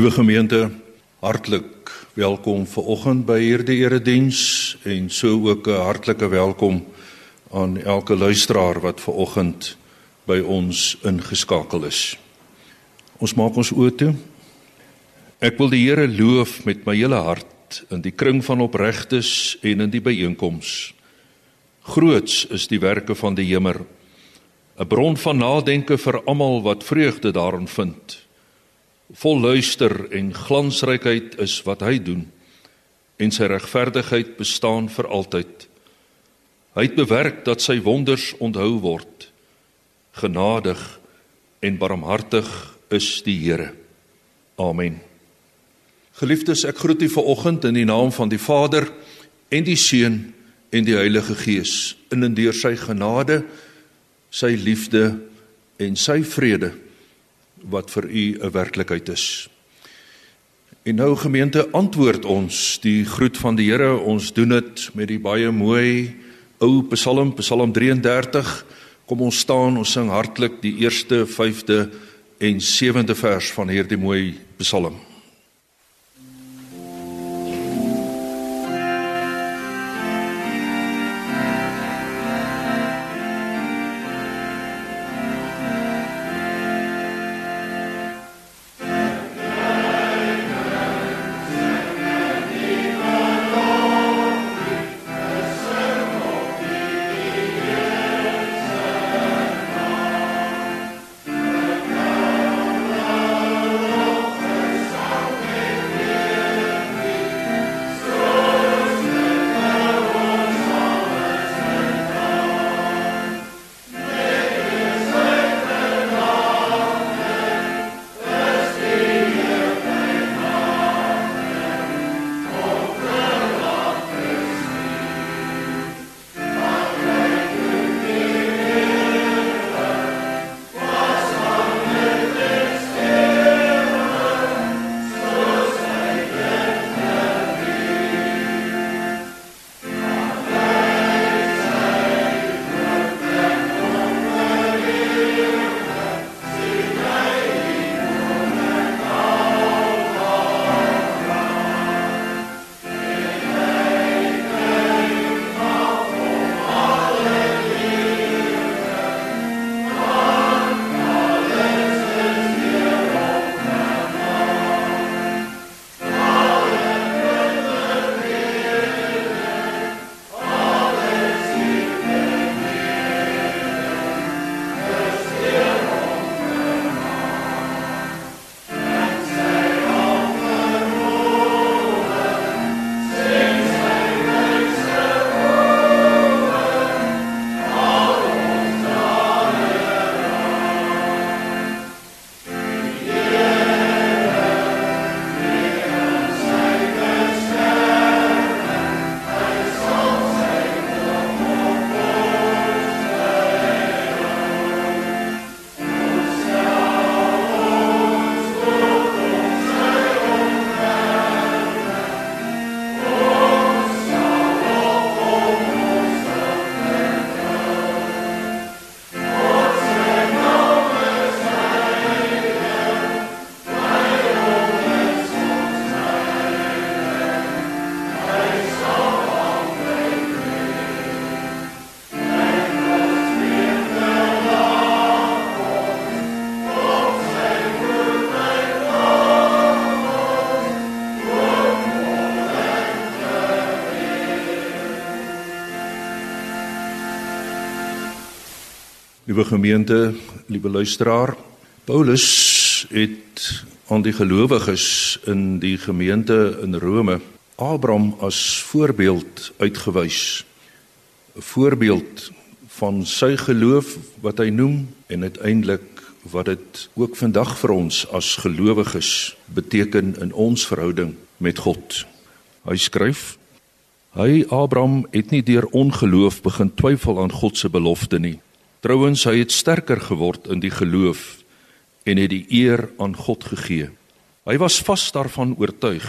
Liewe gemeente, hartlik welkom ver oggend by hierdie erediens en so ook 'n hartlike welkom aan elke luisteraar wat ver oggend by ons ingeskakel is. Ons maak ons oë toe. Ek wil die Here loof met my hele hart in die kring van opregtes en in die byeenkoms. Groots is die werke van die Hemer, 'n bron van nadenke vir almal wat vreugde daarin vind vol luister en glansrykheid is wat hy doen en sy regverdigheid bestaan vir altyd. Hy het bewerk dat sy wonders onthou word. Genadig en barmhartig is die Here. Amen. Geliefdes, ek groet u vanoggend in die naam van die Vader en die Seun en die Heilige Gees in en deur sy genade, sy liefde en sy vrede wat vir u 'n werklikheid is. En nou gemeente antwoord ons die groet van die Here. Ons doen dit met die baie mooi ou Psalm, Psalm 33. Kom ons staan, ons sing hartlik die eerste, 5de en 7de vers van hierdie mooi Psalm. Liewe gemeente, liewe luisteraar, Paulus het aan die gelowiges in die gemeente in Rome Abraham as voorbeeld uitgewys. 'n Voorbeeld van sy geloof wat hy noem en uiteindelik wat dit ook vandag vir ons as gelowiges beteken in ons verhouding met God. Hy skryf: Hy Abraham het nie deur ongeloof begin twyfel aan God se belofte nie Trouwens hy het sterker geword in die geloof en het die eer aan God gegee. Hy was vas daarvan oortuig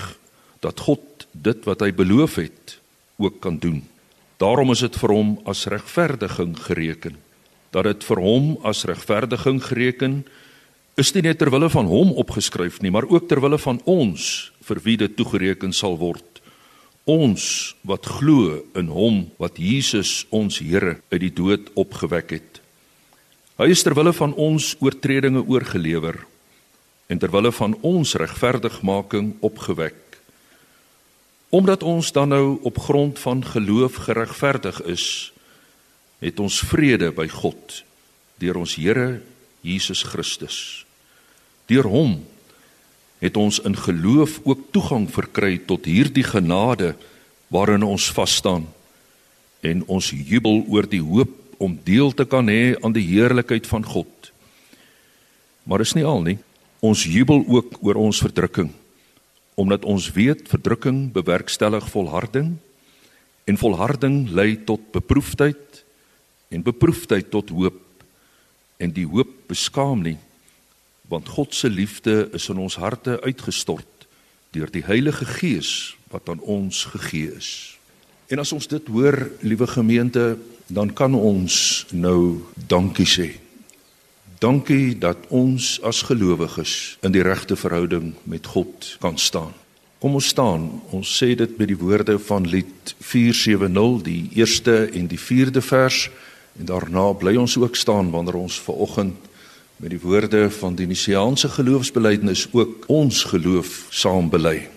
dat God dit wat hy beloof het ook kan doen. Daarom is dit vir hom as regverdiging gereken. Dat dit vir hom as regverdiging gereken is nie net ter wille van hom opgeskryf nie, maar ook ter wille van ons vir wie dit toegereken sal word. Ons wat glo in hom wat Jesus ons Here uit die dood opgewek het. Hy is ter wille van ons oortredinge oorgelewer en ter wille van ons regverdigmaking opgewek. Omdat ons dan nou op grond van geloof geregverdig is, het ons vrede by God deur ons Here Jesus Christus. Deur hom het ons in geloof ook toegang verkry tot hierdie genade waarin ons vas staan en ons jubel oor die hoop om deel te kan hê aan die heerlikheid van God. Maar is nie al nie. Ons jubel ook oor ons verdrukking omdat ons weet verdrukking bewerkstellig volharding en volharding lei tot beproefdheid en beproefdheid tot hoop en die hoop beskaam nie want God se liefde is in ons harte uitgestort deur die Heilige Gees wat aan ons gegee is. En as ons dit hoor, liewe gemeente, dan kan ons nou dankie sê. Dankie dat ons as gelowiges in die regte verhouding met God kan staan. Kom ons staan. Ons sê dit met die woorde van lied 470, die eerste en die vierde vers en daarna bly ons ook staan wanneer ons ver oggend met die woorde van die Nisiaanse geloofsbelijdenis ook ons geloof saam bely.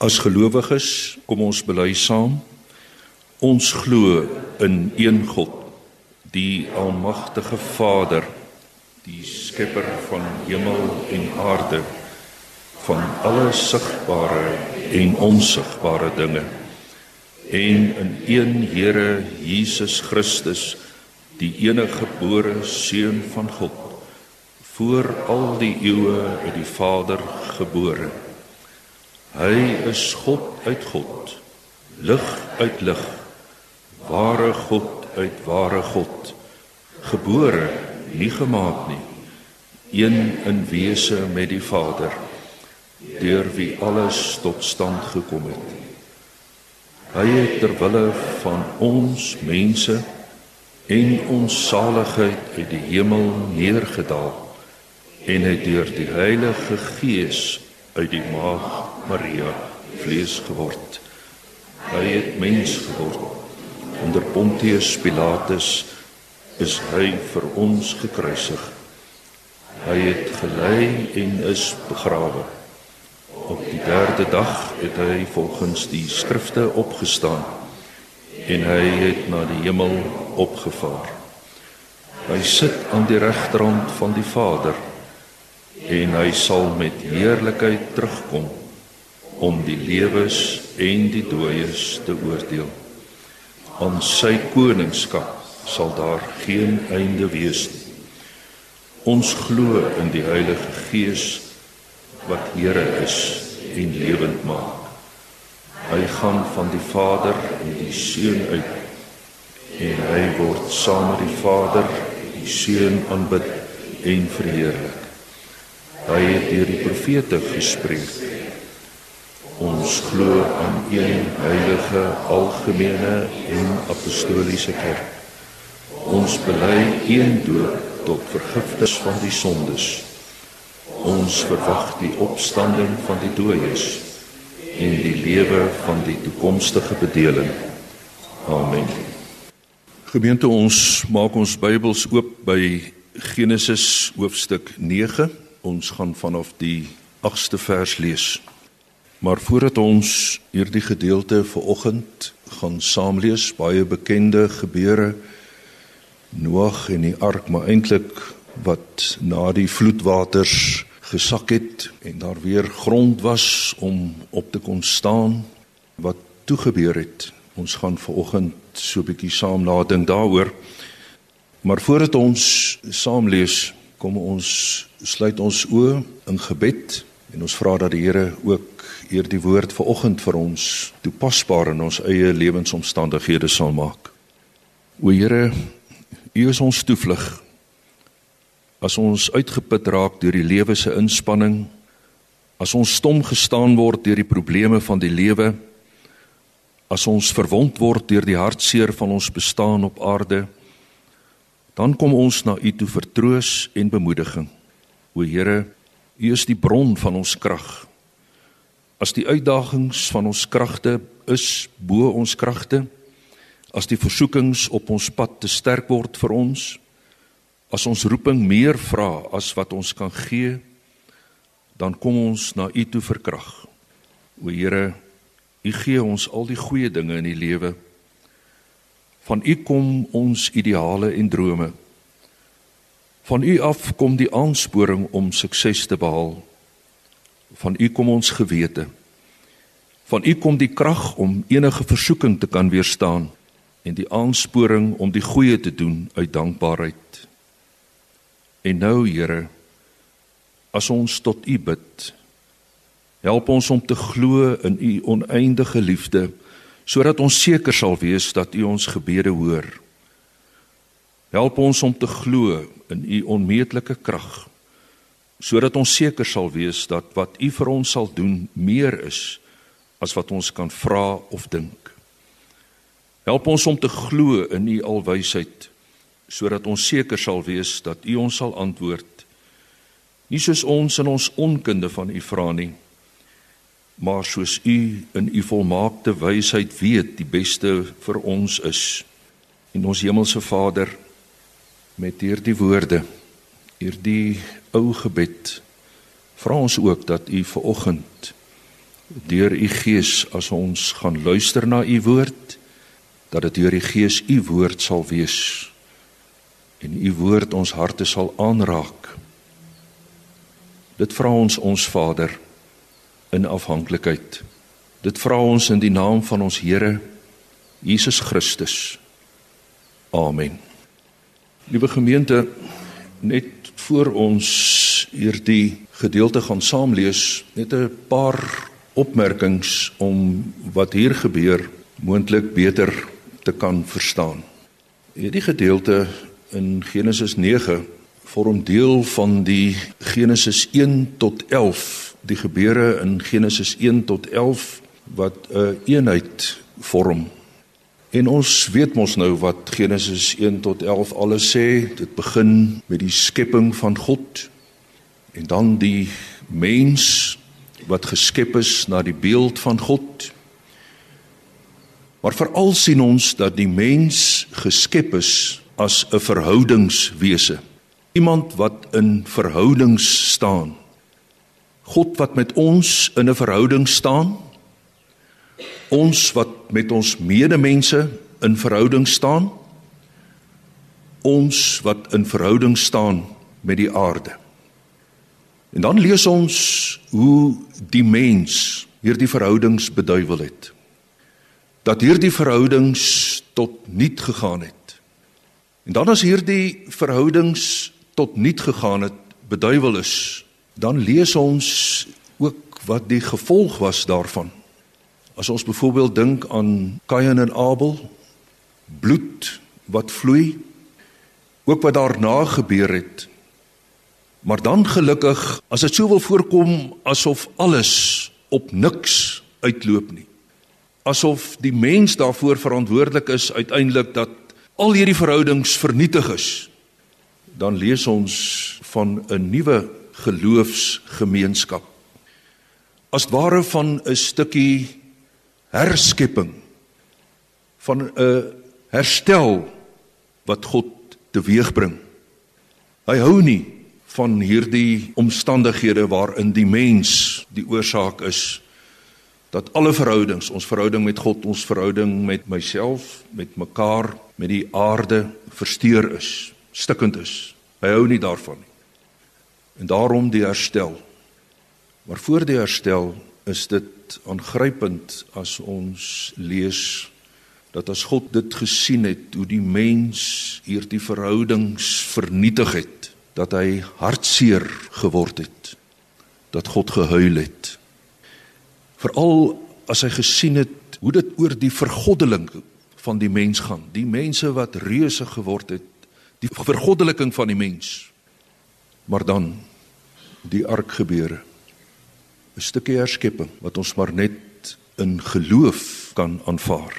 As gelowiges, kom ons bely saam. Ons glo in een God, die almagtige Vader, die skepper van hemel en aarde, van alle sigbare en onsigbare dinge. En in een Here Jesus Christus, die enige gebore seun van God, voor al die eeue uit die Vader gebore Hy is God uit God, lig uit lig, ware God uit ware God, gebore, nie gemaak nie, een in wese met die Vader, deur wie alles tot stand gekom het. Hy het ter wille van ons mense en ons saligheid uit die hemel neergedaal en het deur die Heilige Gees uit die maag Maria vlees geword. Hy het mens geword. Onder Pontius Pilatus is hy vir ons gekruisig. Hy het gelei en is begrawe. Op die derde dag het hy volgens die skrifte opgestaan en hy het na die hemel opgevaar. Hy sit aan die regterhand van die Vader en hy sal met heerlikheid terugkom om die lewes en die dooies te oordeel. Aan sy koningskap sal daar geen einde wees nie. Ons glo in die Heilige Gees wat Here is en lewend maak. Hy gaan van die Vader en die Seun uit en hy word saam met die Vader, die Seun aanbid en verheerlik. Hy het deur die profete gespreek. Ons glo aan een heilige, algemene en apostoliese kerk. Ons bely een doop tot vergifnis van die sondes. Ons verwag die opstanding van die dooies en die lewe van die toekomstige bedeling. Amen. Gemeente ons maak ons Bybels oop by Genesis hoofstuk 9. Ons gaan vanaf die 8ste vers lees. Maar voordat ons hierdie gedeelte vir oggend gaan saam lees, baie bekende gebeure Noag en die ark, maar eintlik wat na die vloedwaters gesak het en daar weer grond was om op te kon staan wat toe gebeur het. Ons gaan vanoggend so 'n bietjie saam nadink daaroor. Maar voordat ons saam lees, kom ons sluit ons oë in gebed en ons vra dat die Here ook hierdie woord vanoggend vir ons toepasbaar in ons eie lewensomstandighede sal maak. O Here, U is ons toevlug. As ons uitgeput raak deur die lewe se inspanning, as ons stom gestaan word deur die probleme van die lewe, as ons verwond word deur die hartseer van ons bestaan op aarde, dan kom ons na U toe vir troos en bemoediging. O Here, U is die bron van ons krag. As die uitdagings van ons kragte is bo ons kragte, as die versoekings op ons pad te sterk word vir ons, as ons roeping meer vra as wat ons kan gee, dan kom ons na U toe vir krag. O Here, U gee ons al die goeie dinge in die lewe. Van U kom ons ideale en drome. Van U af kom die aansporing om sukses te behaal. Van U kom ons gewete. Van U kom die krag om enige versoeking te kan weerstaan en die aansporing om die goeie te doen uit dankbaarheid. En nou Here, as ons tot U bid, help ons om te glo in U oneindige liefde sodat ons seker sal wees dat U ons gebede hoor. Help ons om te glo in U onmeetlike krag sodat ons seker sal wees dat wat U vir ons sal doen meer is as wat ons kan vra of dink. Help ons om te glo in u alwysheid sodat ons seker sal wees dat u ons sal antwoord. Nie soos ons in ons onkunde van u vra nie, maar soos u in u volmaakte wysheid weet die beste vir ons is. En ons hemelse Vader met hierdie woorde, hierdie ou gebed, vra ons ook dat u ver oggend deur u gees as ons gaan luister na u woord dat dit deur die Gees u woord sal wees en u woord ons harte sal aanraak. Dit vra ons ons Vader in afhanklikheid. Dit vra ons in die naam van ons Here Jesus Christus. Amen. Liewe gemeente, net voor ons hierdie gedeelte gaan saam lees, net 'n paar opmerkings om wat hier gebeur moontlik beter te kan verstaan. Hierdie gedeelte in Genesis 9 vorm deel van die Genesis 1 tot 11, die gebeure in Genesis 1 tot 11 wat 'n een eenheid vorm. En ons weet mos nou wat Genesis 1 tot 11 alles sê. Dit begin met die skepping van God en dan die mens wat geskep is na die beeld van God Maar veral sien ons dat die mens geskep is as 'n verhoudingswese. Iemand wat in verhoudings staan. God wat met ons in 'n verhouding staan. Ons wat met ons medemense in verhouding staan. Ons wat in verhouding staan met die aarde. En dan lees ons hoe die mens hierdie verhoudings beduiwel het dat hierdie verhoudings tot niet gegaan het. En dan as hierdie verhoudings tot niet gegaan het, beduiwel is, dan lees ons ook wat die gevolg was daarvan. As ons byvoorbeeld dink aan Kain en Abel, bloed wat vloei, ook wat daarna gebeur het. Maar dan gelukkig, as dit sou wil voorkom asof alles op niks uitloop nie. Asof die mens daarvoor verantwoordelik is uiteindelik dat al hierdie verhoudings vernietig is. Dan lees ons van 'n nuwe geloofsgemeenskap. As ware van 'n stukkie herskepping van 'n herstel wat God teweegbring. Hy hou nie van hierdie omstandighede waarin die mens die oorsaak is dat alle verhoudings, ons verhouding met God, ons verhouding met myself, met mekaar, met die aarde versteur is, stikkend is. Hy hou nie daarvan nie. En daarom die herstel. Maar voor die herstel is dit aangrypend as ons lees dat as God dit gesien het hoe die mens hierdie verhoudings vernietig het, dat hy hartseer geword het, dat God gehuil het. Veral as hy gesien het hoe dit oor die vergoddeling van die mens gaan, die mense wat reuse geword het, die vergoddeliking van die mens. Maar dan die ark gebeure. 'n Stukkie herskepping wat ons maar net in geloof kan aanvaar.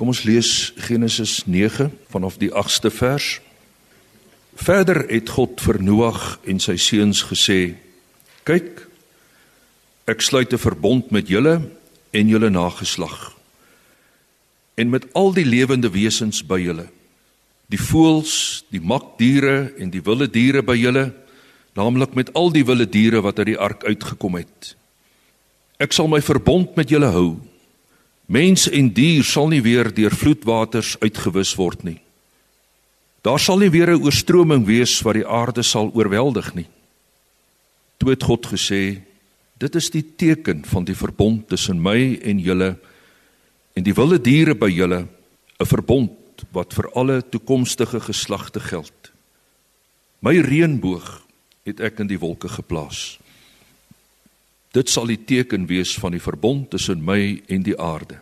Kom ons lees Genesis 9 vanaf die 8ste vers. Verder het God vir Noag en sy seuns gesê: "Kyk, ek sluit 'n verbond met julle en julle nageslag en met al die lewende wesens by julle, die voëls, die makdiere en die wilde diere by julle, naamlik met al die wilde diere wat uit die ark uitgekom het. Ek sal my verbond met julle hou." Mens en dier sal nie weer deur vloedwaters uitgewis word nie. Daar sal nie weer 'n oorstroming wees wat die aarde sal oorweldig nie. Toe het God gesê: Dit is die teken van die verbond tussen my en julle en die wilde diere by julle, 'n verbond wat vir alle toekomstige geslagte geld. My reënboog het ek in die wolke geplaas. Dit sal die teken wees van die verbond tussen my en die aarde.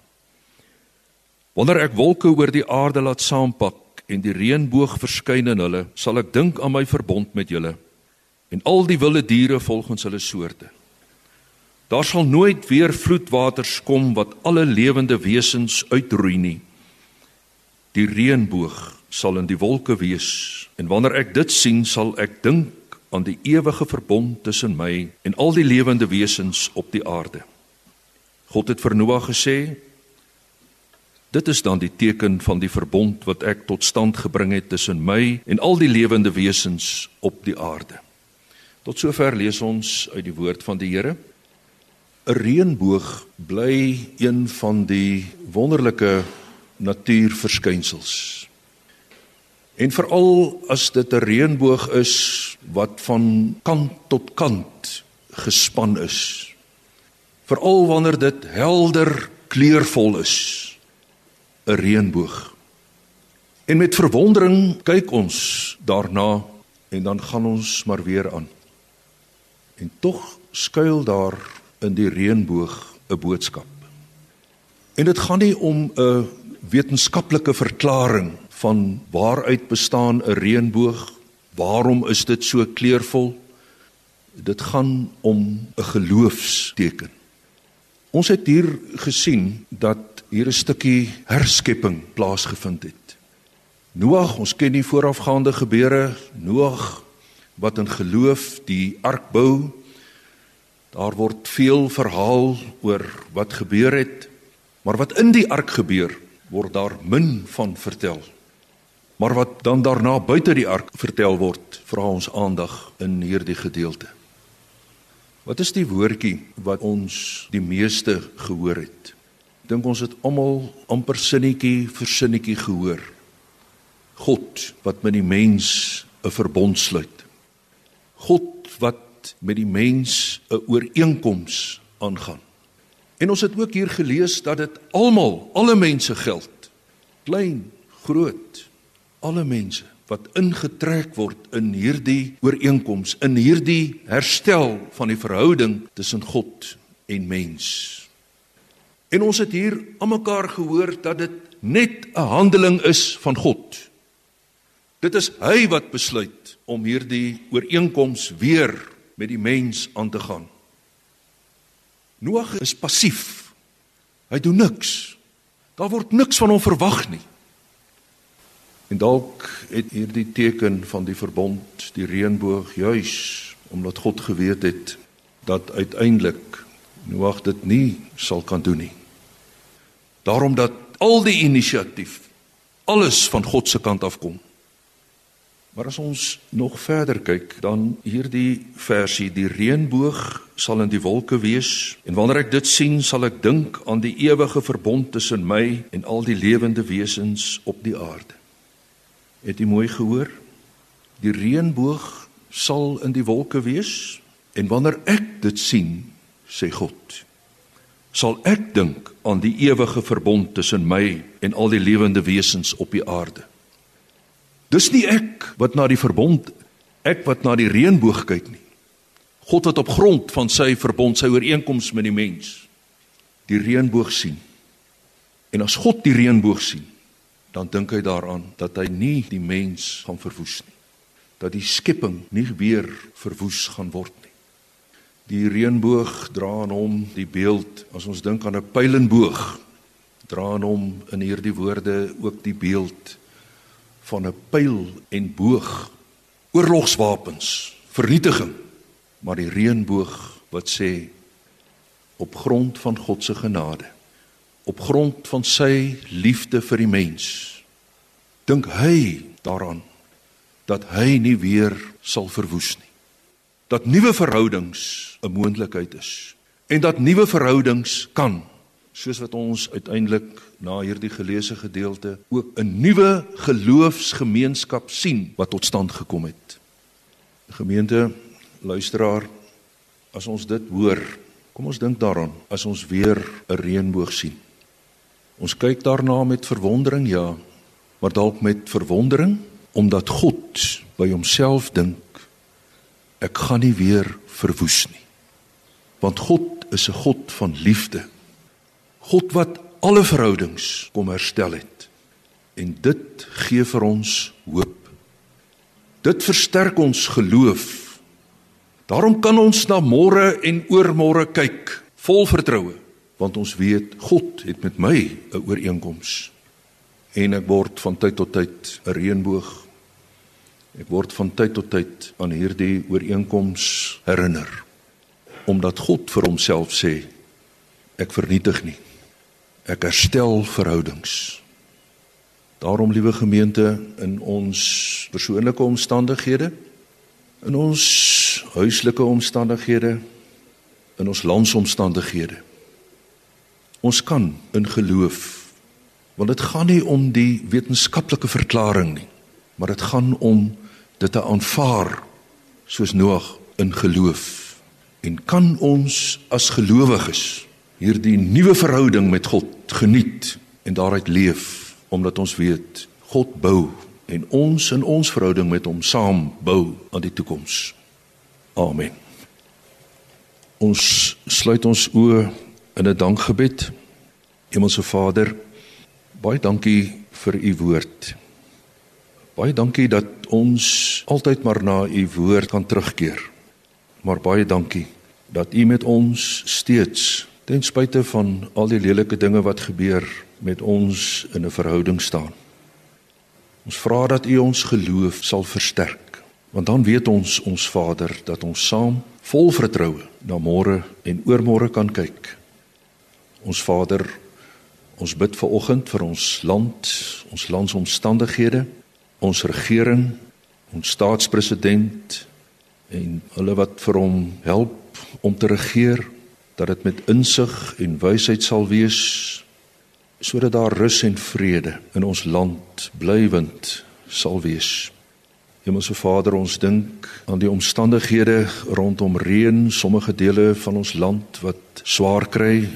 Wanneer ek wolke oor die aarde laat saampak en die reënboog verskyn in hulle, sal ek dink aan my verbond met julle en al die wilde diere volgens hulle soorte. Daar sal nooit weer vloedwaters kom wat alle lewende wesens uitroei nie. Die reënboog sal in die wolke wees en wanneer ek dit sien, sal ek dink aan die ewige verbond tussen my en al die lewende wesens op die aarde. God het vir Noag gesê: Dit is dan die teken van die verbond wat ek tot stand gebring het tussen my en al die lewende wesens op die aarde. Tot sover lees ons uit die woord van die Here. 'n Reënboog bly een van die wonderlike natuurverskynsels. En veral as dit 'n reënboog is wat van kant tot kant gespan is. Veral wanneer dit helder kleurvol is. 'n Reënboog. En met verwondering kyk ons daarna en dan gaan ons maar weer aan. En tog skuil daar in die reënboog 'n boodskap. En dit gaan nie om 'n wetenskaplike verklaring van waaruit bestaan 'n reënboog? Waarom is dit so kleurvol? Dit gaan om 'n geloofsteken. Ons het hier gesien dat hier 'n stukkie herskepping plaasgevind het. Noag, ons ken die voorafgaande gebeure, Noag wat in geloof die ark bou. Daar word veel verhaal oor wat gebeur het, maar wat in die ark gebeur, word daar min van vertel. Maar wat dan daarna buite die ark vertel word, vra ons aandag in hierdie gedeelte. Wat is die woordjie wat ons die meeste gehoor het? Dink ons het almal amper sinnetjie vir sinnetjie gehoor. God wat met die mens 'n verbond sluit. God wat met die mens 'n ooreenkoms aangaan. En ons het ook hier gelees dat dit almal, alle mense geld. Klein, groot, alle mense wat ingetrek word in hierdie ooreenkoms, in hierdie herstel van die verhouding tussen God en mens. En ons het hier almekaar gehoor dat dit net 'n handeling is van God. Dit is hy wat besluit om hierdie ooreenkoms weer met die mens aan te gaan. Noag is passief. Hy doen niks. Daar word niks van hom verwag nie. En dalk het hierdie teken van die verbond, die reënboog juis omdat God geweet het dat uiteindelik Noag dit nie sal kan doen nie. Daarom dat al die inisiatief alles van God se kant af kom. Maar as ons nog verder kyk, dan hierdie versie, die reënboog sal in die wolke wees en wanneer ek dit sien, sal ek dink aan die ewige verbond tussen my en al die lewende wesens op die aarde. Het jy mooi gehoor? Die reënboog sal in die wolke wees en wanneer ek dit sien, sê God, sal ek dink aan die ewige verbond tussen my en al die lewende wesens op die aarde. Dis nie ek wat na die verbond, ek wat na die reënboog kyk nie. God wat op grond van sy verbond, sy ooreenkoms met die mens, die reënboog sien. En as God die reënboog sien, dan dink hy daaraan dat hy nie die mens gaan verwoes nie. Dat die skepping nie weer verwoes gaan word nie. Die reënboog dra aan hom die beeld as ons dink aan 'n pylenboog dra aan hom in hierdie woorde ook die beeld van 'n pyl en boog oorlogswapens vernietiging maar die reënboog wat sê op grond van God se genade op grond van sy liefde vir die mens dink hy daaraan dat hy nie weer sal verwoes nie dat nuwe verhoudings 'n moontlikheid is en dat nuwe verhoudings kan soos wat ons uiteindelik na hierdie geleesde gedeelte ook 'n nuwe geloofsgemeenskap sien wat tot stand gekom het. Gemeente, luisteraar, as ons dit hoor, kom ons dink daaraan as ons weer 'n reënboog sien. Ons kyk daarna met verwondering, ja, maar dalk met verwondering omdat God by homself dink ek gaan nie weer verwoes nie. Want God is 'n God van liefde. God wat alle verhoudings kom herstel het. En dit gee vir ons hoop. Dit versterk ons geloof. Daarom kan ons na môre en oormôre kyk vol vertroue want ons weet God het met my 'n ooreenkoms. En ek word van tyd tot tyd 'n reënboog. Ek word van tyd tot tyd aan hierdie ooreenkoms herinner. Omdat God vir homself sê ek vernietig nie. Ek herstel verhoudings. Daarom liewe gemeente in ons persoonlike omstandighede in ons huislike omstandighede in ons landsomstandighede Ons kan in geloof want dit gaan nie om die wetenskaplike verklaring nie, maar dit gaan om dit te aanvaar soos Noag in geloof. En kan ons as gelowiges hierdie nuwe verhouding met God geniet en daaruit leef omdat ons weet God bou en ons in ons verhouding met hom saam bou aan die toekoms. Amen. Ons sluit ons oë in 'n dankgebed. Hemelse Vader, baie dankie vir u woord. Baie dankie dat ons altyd maar na u woord kan terugkeer. Maar baie dankie dat u met ons steeds ten spyte van al die lelike dinge wat gebeur met ons in 'n verhouding staan. Ons vra dat u ons geloof sal versterk, want dan weet ons ons Vader dat ons saam vol vertroue na môre en oormôre kan kyk Ons Vader, ons bid ver oggend vir ons land, ons landsomstandighede, ons regering, ons staatspresident en hulle wat vir hom help om te regeer, dat dit met insig en wysheid sal wees sodat daar rus en vrede in ons land blywend sal wees. Hemelse Vader, ons dink aan die omstandighede rondom reën, sommige dele van ons land wat swaar kry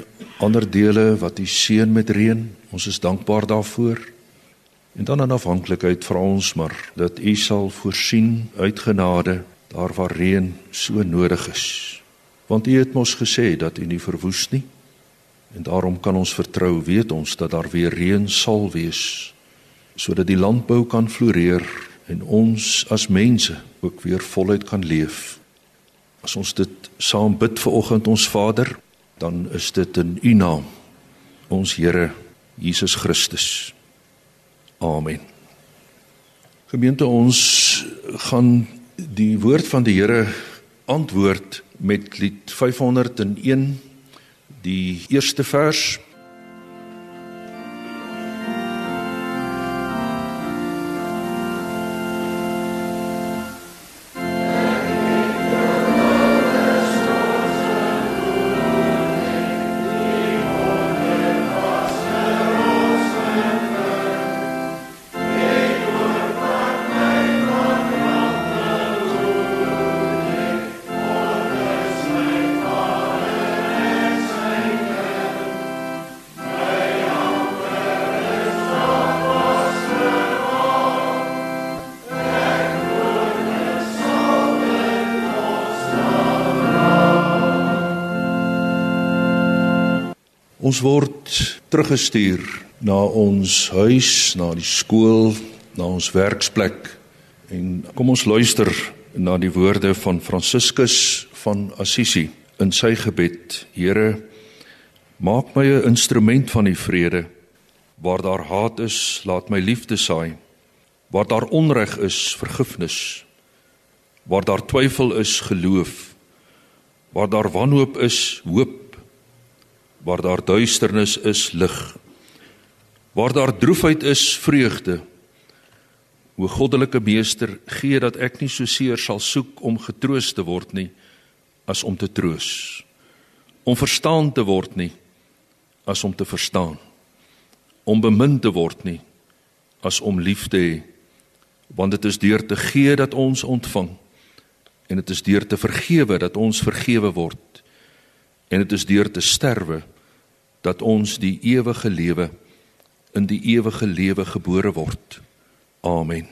ander dele wat u seën met reën. Ons is dankbaar daarvoor. En dan in afhanklikheid vra ons maar dat u sal voorsien uit genade daar waar reën so nodig is. Want u het mos gesê dat u nie verwoes nie En daarom kan ons vertrou, weet ons dat daar weer reën sal wees sodat die landbou kan floreer en ons as mense ook weer voluit kan leef. As ons dit saam bid vir oggend ons Vader, dan is dit in U naam, ons Here Jesus Christus. Amen. Gemeente ons gaan die woord van die Here antwoord met lied 501 die eerste vers Ons word teruggestuur na ons huis, na die skool, na ons werksplek. En kom ons luister na die woorde van Franciscus van Assisi in sy gebed: Here, maak my 'n instrument van die vrede. Waar daar haat is, laat my liefde saai. Waar daar onreg is, vergifnis. Waar daar twyfel is, geloof. Waar daar wanhoop is, hoop waar daar duisternis is lig. Waar daar droefheid is vreugde. O goddelike meester gee dat ek nie so seer sal soek om getroos te word nie as om te troos. Om verstaan te word nie as om te verstaan. Om bemin te word nie as om lief te hê. Want dit is deur te gee dat ons ontvang en dit is deur te vergewe dat ons vergewe word en dit is deur te sterwe dat ons die ewige lewe in die ewige lewe gebore word. Amen.